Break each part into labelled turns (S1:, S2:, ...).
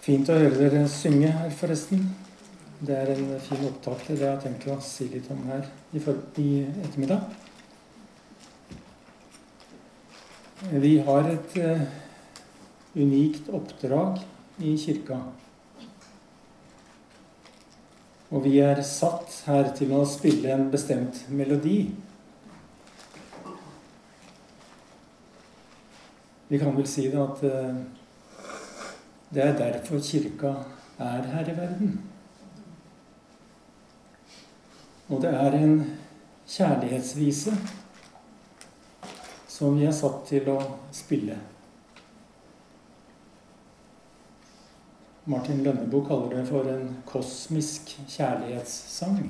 S1: Fint å høre dere synge her, forresten. Det er en fin opptak til det jeg har tenkt å si litt om her i, ettermiddag. Vi har et uh, unikt oppdrag i kirka. Og vi er satt her til å spille en bestemt melodi. Vi kan vel si det at uh, det er derfor Kirka er her i verden. Og det er en kjærlighetsvise som vi er satt til å spille. Martin Lønneboe kaller det for en kosmisk kjærlighetssang.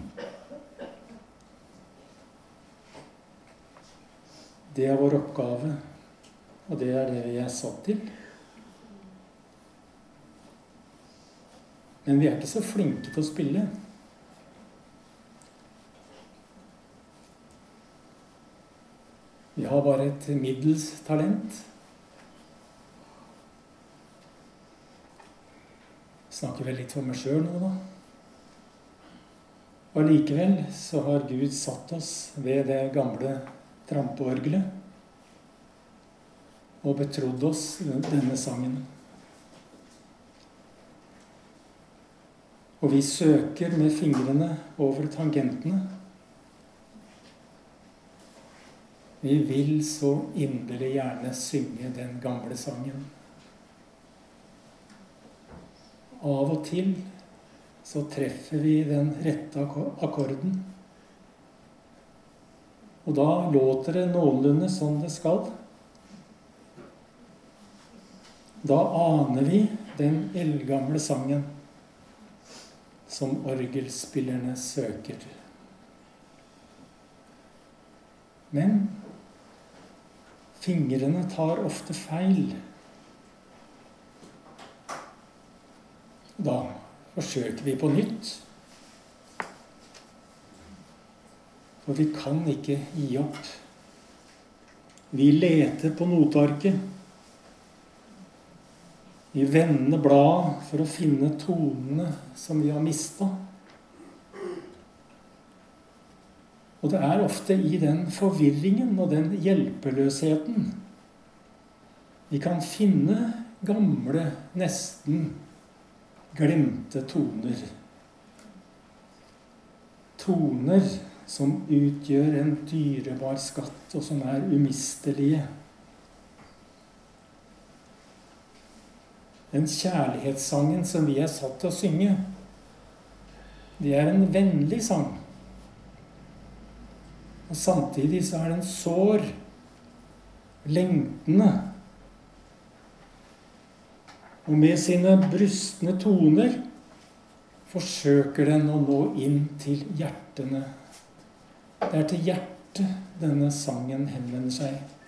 S1: Det er vår oppgave, og det er det vi er satt til. Men vi er ikke så flinke til å spille. Vi har bare et middels talent. Snakker vel litt for meg sjøl nå, da. Og likevel så har Gud satt oss ved det gamle trampeorgelet og betrodd oss denne sangen. Og vi søker med fingrene over tangentene. Vi vil så inderlig gjerne synge den gamle sangen. Av og til så treffer vi den rette akkorden. Og da låter det noenlunde som det skal. Da aner vi den eldgamle sangen som orgelspillerne søker. Men fingrene tar ofte feil. Da forsøker vi på nytt. For vi kan ikke gi opp. Vi leter på notearket. Vi vender bladet for å finne tonene som vi har mista. Og det er ofte i den forvirringen og den hjelpeløsheten vi kan finne gamle, nesten glemte toner. Toner som utgjør en dyrebar skatt, og som er umistelige. Den kjærlighetssangen som vi er satt til å synge, det er en vennlig sang. Og samtidig så er den sår, lengtende. Og med sine brystne toner forsøker den å nå inn til hjertene. Det er til hjertet denne sangen henvender seg.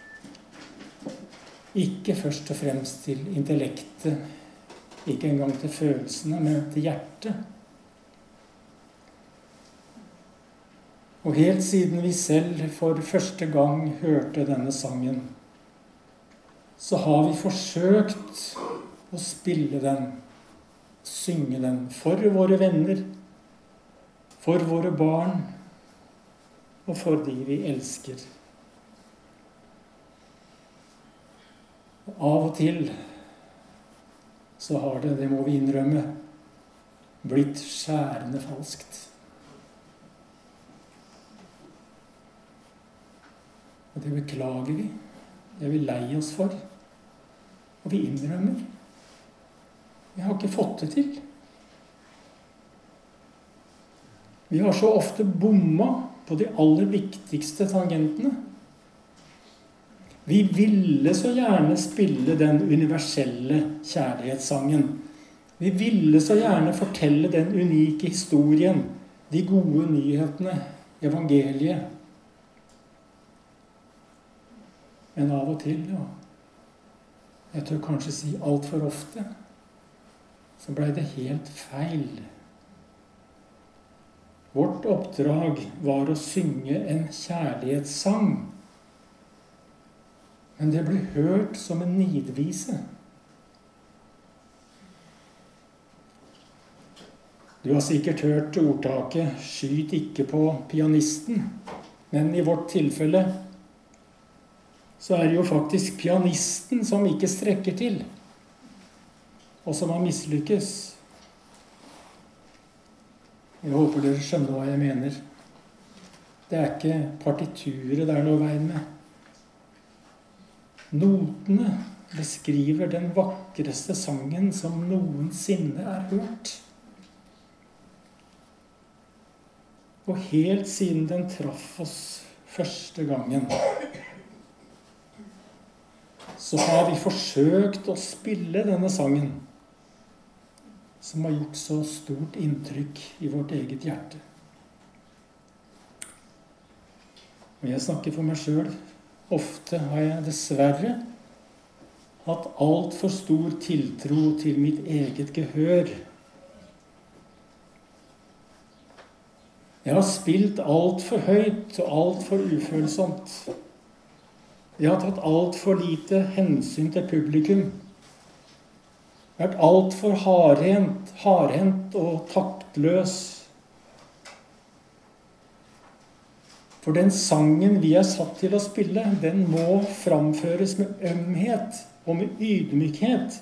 S1: Ikke først og fremst til intellektet, ikke engang til følelsene, men til hjertet. Og helt siden vi selv for første gang hørte denne sangen, så har vi forsøkt å spille den, synge den, for våre venner, for våre barn og for de vi elsker. Av og til så har det, det må vi innrømme, blitt skjærende falskt. Og det beklager vi. Det er vi lei oss for. Og vi innrømmer. Vi har ikke fått det til. Vi har så ofte bomma på de aller viktigste tangentene. Vi ville så gjerne spille den universelle kjærlighetssangen. Vi ville så gjerne fortelle den unike historien, de gode nyhetene, evangeliet. Men av og til, ja Jeg tør kanskje si altfor ofte så blei det helt feil. Vårt oppdrag var å synge en kjærlighetssang men det ble hørt som en nidvise. Du har sikkert hørt ordtaket 'skyt ikke på pianisten', men i vårt tilfelle så er det jo faktisk pianisten som ikke strekker til, og som har mislykkes. Jeg håper dere skjønner hva jeg mener. Det er ikke partituret det er noe veien med. Notene beskriver den vakreste sangen som noensinne er hørt. Og helt siden den traff oss første gangen, så har vi forsøkt å spille denne sangen, som har gjort så stort inntrykk i vårt eget hjerte. Og jeg snakker for meg sjøl. Ofte har jeg dessverre hatt altfor stor tiltro til mitt eget gehør Jeg har spilt altfor høyt og altfor ufølsomt. Jeg har tatt altfor lite hensyn til publikum. Vært altfor hardhendt, hardhendt og taktløs. For den sangen vi er satt til å spille, den må framføres med ømhet og med ydmykhet.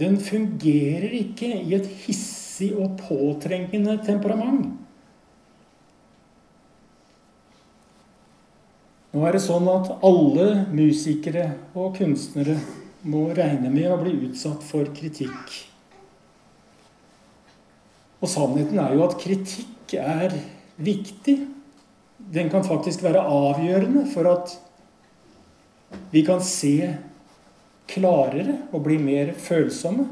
S1: Den fungerer ikke i et hissig og påtrengende temperament. Nå er det sånn at alle musikere og kunstnere må regne med å bli utsatt for kritikk. Og sannheten er jo at kritikk er viktig. Den kan faktisk være avgjørende for at vi kan se klarere og bli mer følsomme.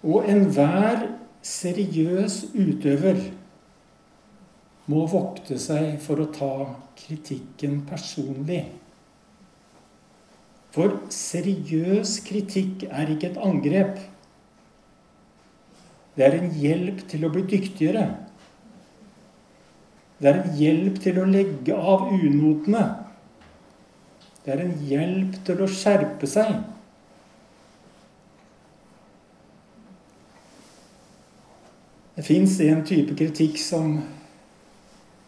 S1: Og enhver seriøs utøver må vokte seg for å ta kritikken personlig. For seriøs kritikk er ikke et angrep. Det er en hjelp til å bli dyktigere. Det er en hjelp til å legge av unotene. Det er en hjelp til å skjerpe seg. Det fins en type kritikk som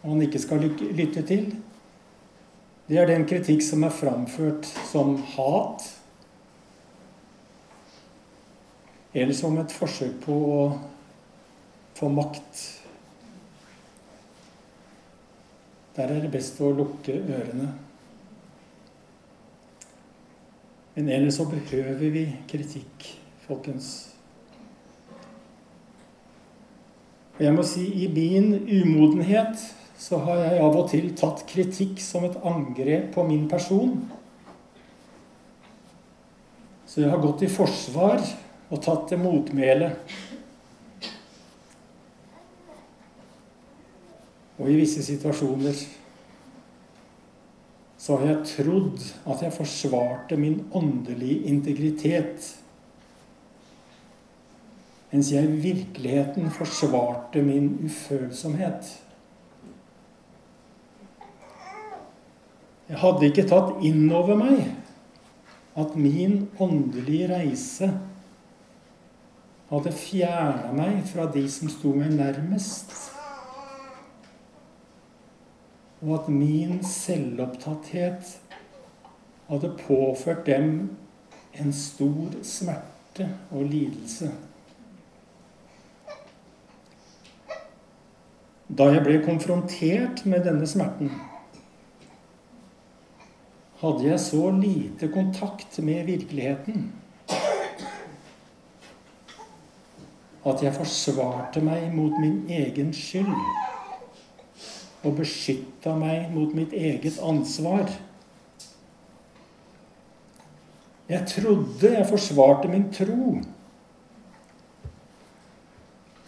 S1: man ikke skal lytte til. Det er den kritikk som er framført som hat. Eller som et forsøk på å få makt. Der er det best å lukke ørene. Men ellers så behøver vi kritikk, folkens. Og jeg må si i min umodenhet så har jeg av og til tatt kritikk som et angrep på min person. Så jeg har gått i forsvar og tatt til motmæle. Og i visse situasjoner så har jeg trodd at jeg forsvarte min åndelige integritet mens jeg i virkeligheten forsvarte min ufølsomhet. Jeg hadde ikke tatt inn over meg at min åndelige reise hadde fjerna meg fra de som sto meg nærmest. Og at min selvopptatthet hadde påført dem en stor smerte og lidelse. Da jeg ble konfrontert med denne smerten, hadde jeg så lite kontakt med virkeligheten at jeg forsvarte meg mot min egen skyld og beskytta meg mot mitt eget ansvar. Jeg trodde jeg forsvarte min tro,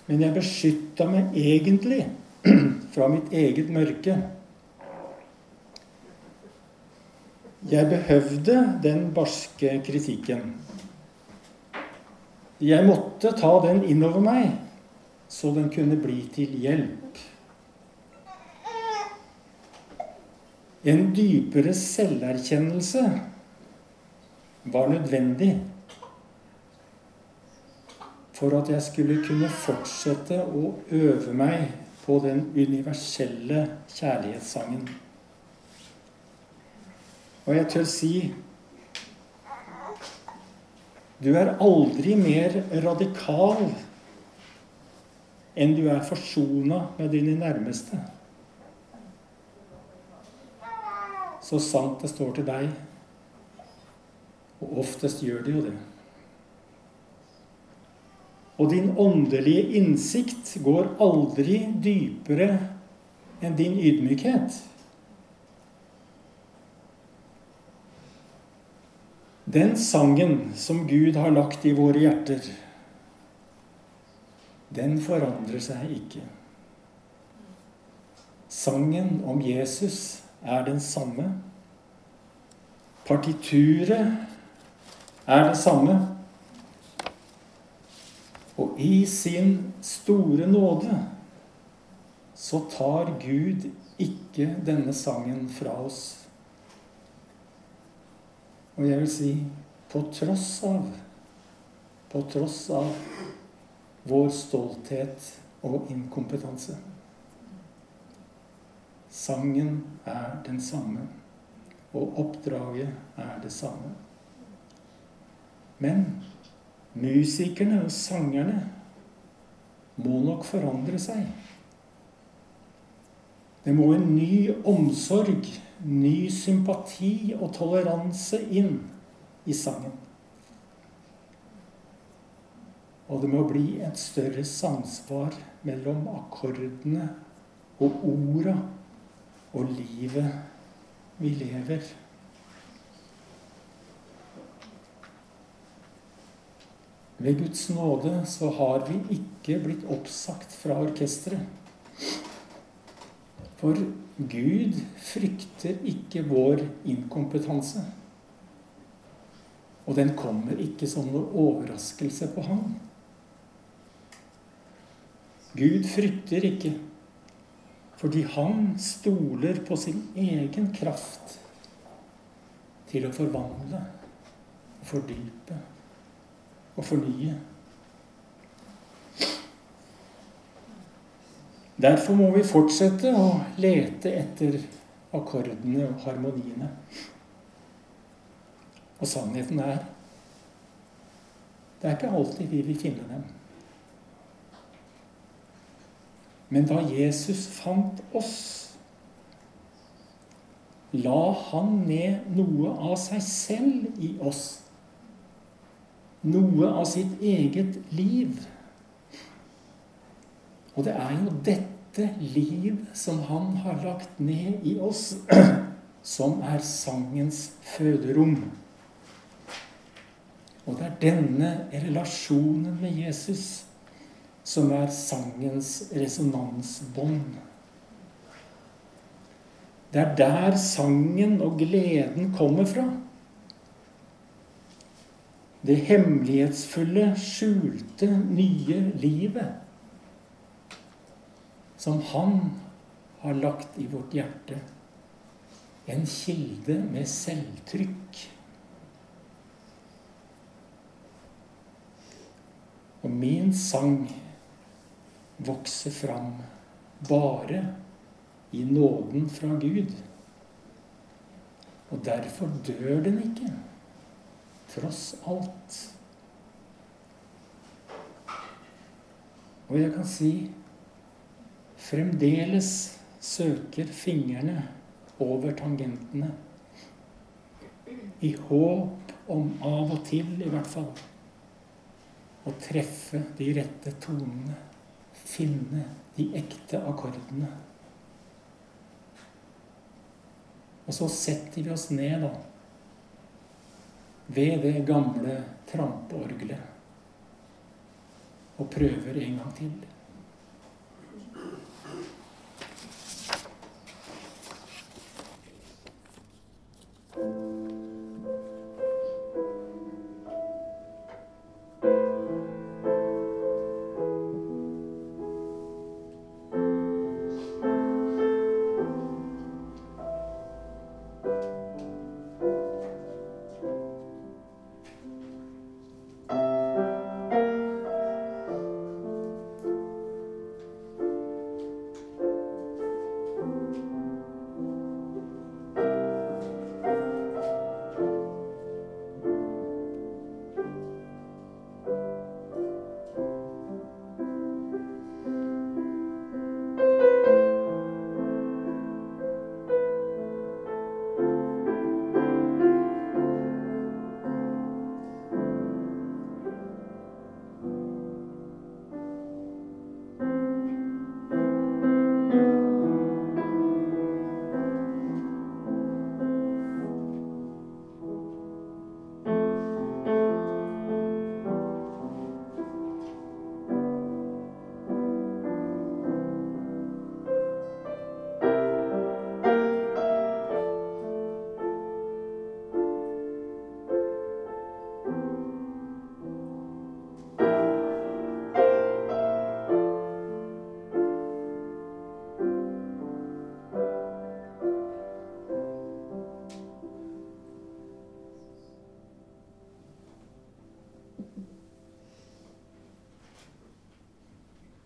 S1: men jeg beskytta meg egentlig fra mitt eget mørke. Jeg behøvde den barske kritikken. Jeg måtte ta den innover meg, så den kunne bli til hjelp. En dypere selverkjennelse var nødvendig. for at jeg skulle kunne fortsette å øve meg på den universelle kjærlighetssangen. Og jeg tør si du er aldri mer radikal enn du er forsona med dine nærmeste. Så sant det står til deg. Og oftest gjør det jo det. Og din åndelige innsikt går aldri dypere enn din ydmykhet. Den sangen som Gud har lagt i våre hjerter, den forandrer seg ikke. Sangen om Jesus er den samme. Partituret er det samme. Og i sin store nåde så tar Gud ikke denne sangen fra oss. Og jeg vil si på tross av På tross av vår stolthet og inkompetanse. Sangen er den samme, og oppdraget er det samme. Men musikerne og sangerne må nok forandre seg. Det må en ny omsorg, ny sympati og toleranse inn i sangen. Og det må bli et større samsvar mellom akkordene og orda og livet vi lever. Ved Guds nåde så har vi ikke blitt oppsagt fra orkesteret. For Gud frykter ikke vår inkompetanse. Og den kommer ikke som noe overraskelse på ham. Gud frykter ikke, fordi han stoler på sin egen kraft til å forvandle fordype og fornye. Derfor må vi fortsette å lete etter akkordene og harmoniene. Og sannheten er det er ikke alltid vi vil finne dem. Men da Jesus fant oss, la han ned noe av seg selv i oss. Noe av sitt eget liv. Og det er jo dette liv som han har lagt ned i oss, som er sangens føderom. Og det er denne relasjonen med Jesus som er sangens resonansbånd. Det er der sangen og gleden kommer fra. Det hemmelighetsfulle, skjulte, nye livet som Han har lagt i vårt hjerte. En kilde med selvtrykk. Og min sang vokser fram bare i nåden fra Gud. Og derfor dør den ikke, tross alt. Og jeg kan si fremdeles søker fingrene over tangentene. I håp om av og til, i hvert fall, å treffe de rette tonene finne de ekte akkordene. Og så setter vi oss ned, da, ved det gamle trampeorgelet og prøver en gang til.